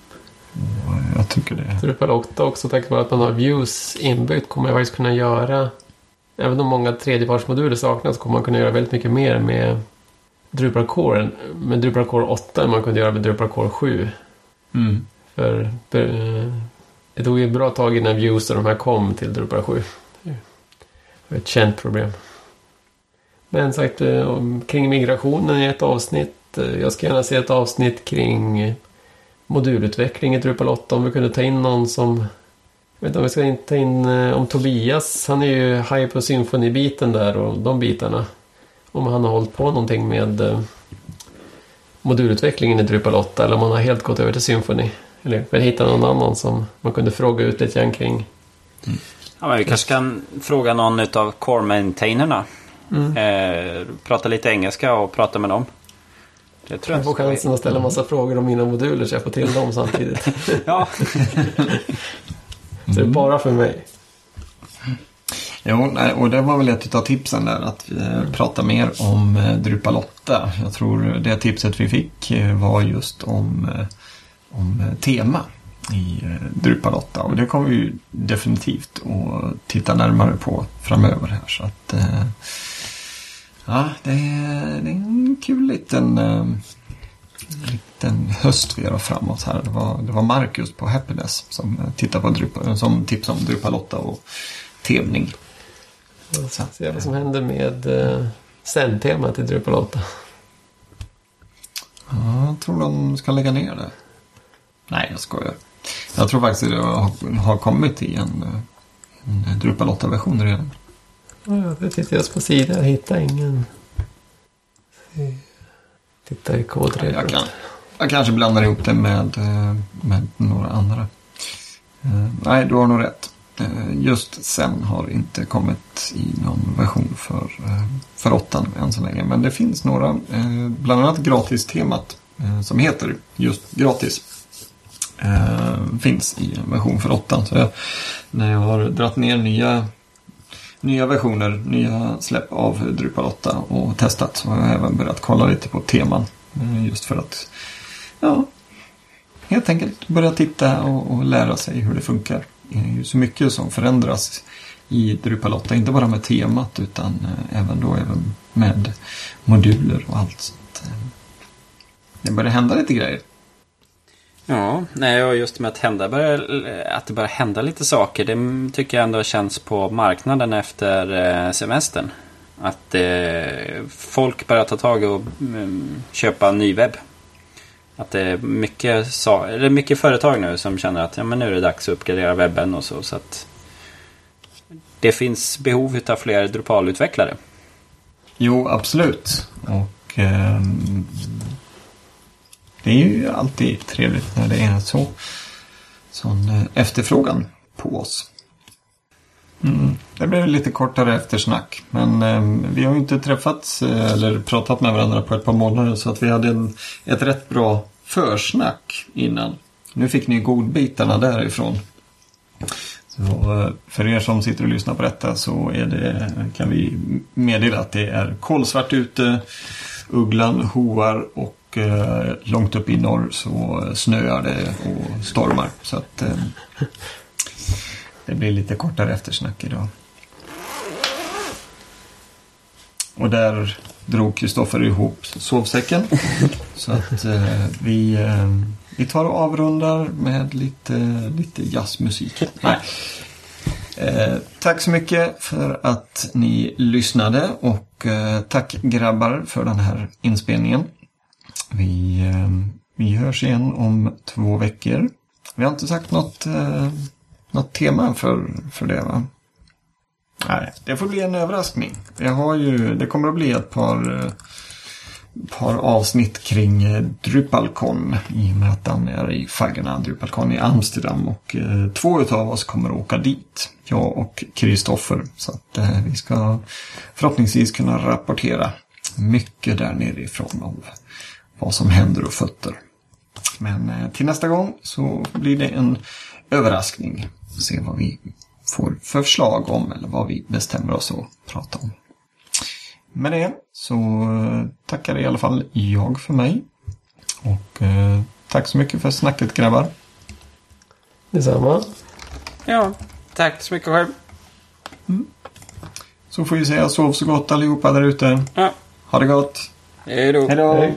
Och jag tycker det. Drupal 8 också tack vare att man har views inbyggt kommer jag faktiskt kunna göra Även om många tredjepartsmoduler saknas kommer man kunna göra väldigt mycket mer med Drupal Core. Med Drupal Core 8 än man kunde göra med Drupal Core 7. Mm. För det tog ju ett bra tag innan views och de här kom till Drupal 7. Det var ett känt problem. Men sagt, eh, kring migrationen i ett avsnitt eh, jag ska gärna se ett avsnitt kring modulutveckling i Drupal 8. Om vi kunde ta in någon som... Jag vet inte om vi ska ta in eh, om Tobias. Han är ju high på symfonibiten där och de bitarna. Om han har hållit på någonting med modulutvecklingen i Drupal 8 eller om han har helt gått över till Symfoni. Eller vill hitta någon annan som man kunde fråga ut lite grann kring. Ja, men vi kanske kan fråga någon av core-maintainerna. Mm. Eh, prata lite engelska och prata med dem. Det tror Jag jag. får chansen att ställa en massa frågor om mina moduler så jag får till dem samtidigt. Ja, Så det är bara för mig. Jo, och det var väl ett av tipsen där att eh, prata mer om eh, Drupal 8. Jag tror det tipset vi fick eh, var just om, eh, om eh, tema i eh, Drupal 8 och det kommer vi ju definitivt att titta närmare på framöver här. Så att, eh, ja, det är, det är en kul liten, liten höst vi har framåt här. Det var, det var Marcus på Happiness som, tittade på Drupal, som tipsade om Drupal 8 och temning. Så att, Se vad som händer med Zen-temat i Drupal 8. Ja, jag tror de ska lägga ner det. Nej, jag skojar. Jag tror faktiskt att det har, har kommit i en, en Drupal 8-version redan. Ja, jag tittar just på sidan. Jag hittar ingen. Titta i kodregeln. Jag, kan, jag kanske blandar ihop det med, eh, med några andra. Eh, Nej, du har nog rätt. Eh, Just sen har inte kommit i någon version för, för 8 än så länge. Men det finns några, bland annat gratis-temat som heter just gratis eh, Finns i en version för 8. Så jag, när jag har dratt ner nya, nya versioner, nya släpp av Drupal 8 och testat så har jag även börjat kolla lite på teman. eh, Just för att ja, helt enkelt börja titta och, och lära sig hur det funkar. Det är ju så mycket som förändras i Drupal 8. Inte bara med temat utan eh, även då även med moduler och allt. Så att, eh, det börjar hända lite grejer. Ja, nej, och just med att, hända börjar, att det börjar hända lite saker. Det tycker jag ändå känns på marknaden efter eh, semestern. Att eh, folk börjar ta tag och mm, köpa ny webb. Att det är mycket, sa, eller mycket företag nu som känner att ja, men nu är det dags att uppgradera webben och så. så att det finns behov av fler Drupal-utvecklare. Jo, absolut. Och eh, det är ju alltid trevligt när det är så sån eh, efterfrågan på oss. Mm. Det blev lite kortare eftersnack. Men eh, vi har ju inte träffats eh, eller pratat med varandra på ett par månader så att vi hade en, ett rätt bra försnack innan. Nu fick ni godbitarna därifrån. Så eh, för er som sitter och lyssnar på detta så är det, kan vi meddela att det är kolsvart ute, ugglan hoar och eh, långt upp i norr så snöar det och stormar. Så att eh, det blir lite kortare eftersnack idag. Och där drog Kristoffer ihop sovsäcken. Så att eh, vi, eh, vi tar och avrundar med lite, lite jazzmusik. Nej. Eh, tack så mycket för att ni lyssnade och eh, tack grabbar för den här inspelningen. Vi, eh, vi hörs igen om två veckor. Vi har inte sagt något, eh, något tema för, för det va? Nej, det får bli en överraskning. Jag har ju, det kommer att bli ett par, eh, par avsnitt kring Drupalcon i och med att den är i faggorna. Drupalcon i Amsterdam och eh, två utav oss kommer att åka dit. Jag och Kristoffer. Så att eh, vi ska förhoppningsvis kunna rapportera mycket där nerifrån om vad som händer och fötter. Men eh, till nästa gång så blir det en överraskning. Se vad vi får förslag om eller vad vi bestämmer oss att prata om. Med det så eh, tackar i alla fall jag för mig. Och eh, tack så mycket för snacket grabbar. Detsamma. Ja, tack så mycket själv. Så får vi säga sov så gott allihopa där ute. Ja, Ha det gott. hej då. Hej då!